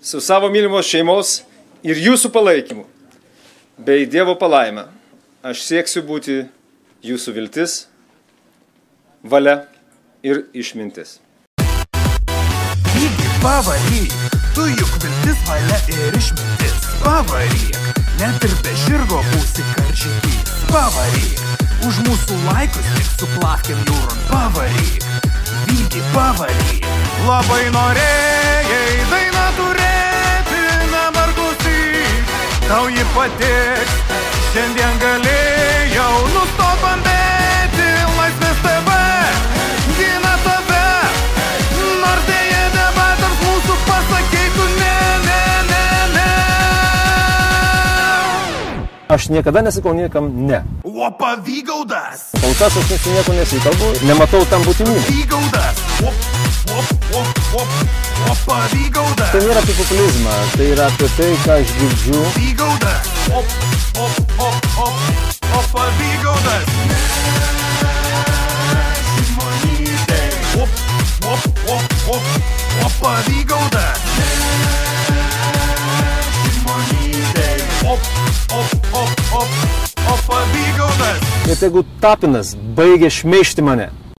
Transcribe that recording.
su savo mylimos šeimos ir jūsų palaikymu, bei Dievo palaima, aš sieksiu būti jūsų viltis, valia ir išmintis. Lygiai pavaryk, tu juk viltis valia ir išmintis. Pavaryk, net ir be žirgo būsi karžygys. Pavaryk, už mūsų laikus tik suplakėm jūron. Pavaryk, lygiai pavaryk. Labai norėjai tau ji patiks. Šiandien galėjau nustot bambėti, laisvės TV gina tave. Nors dėja debatams mūsų pasakytų ne, ne, ne, ne. Aš niekada nesakau niekam ne. O pavygaudas, Kol kas aš nieko nesikalbu, nematau tam būtinybę. pavygaudas. O, o, o, o, o pavygaudas, Tai nėra apie populizmą, tai yra apie tai, ką aš girdžiu. pavygaudas. O, o, o, o, o pavygaudas. Šimonytė. O, o, o, o, o pavygaudas. Šimonytė. O, o, o, o, o pavygaudas. Ir jeigu Tapinas baigė šmeišti mane,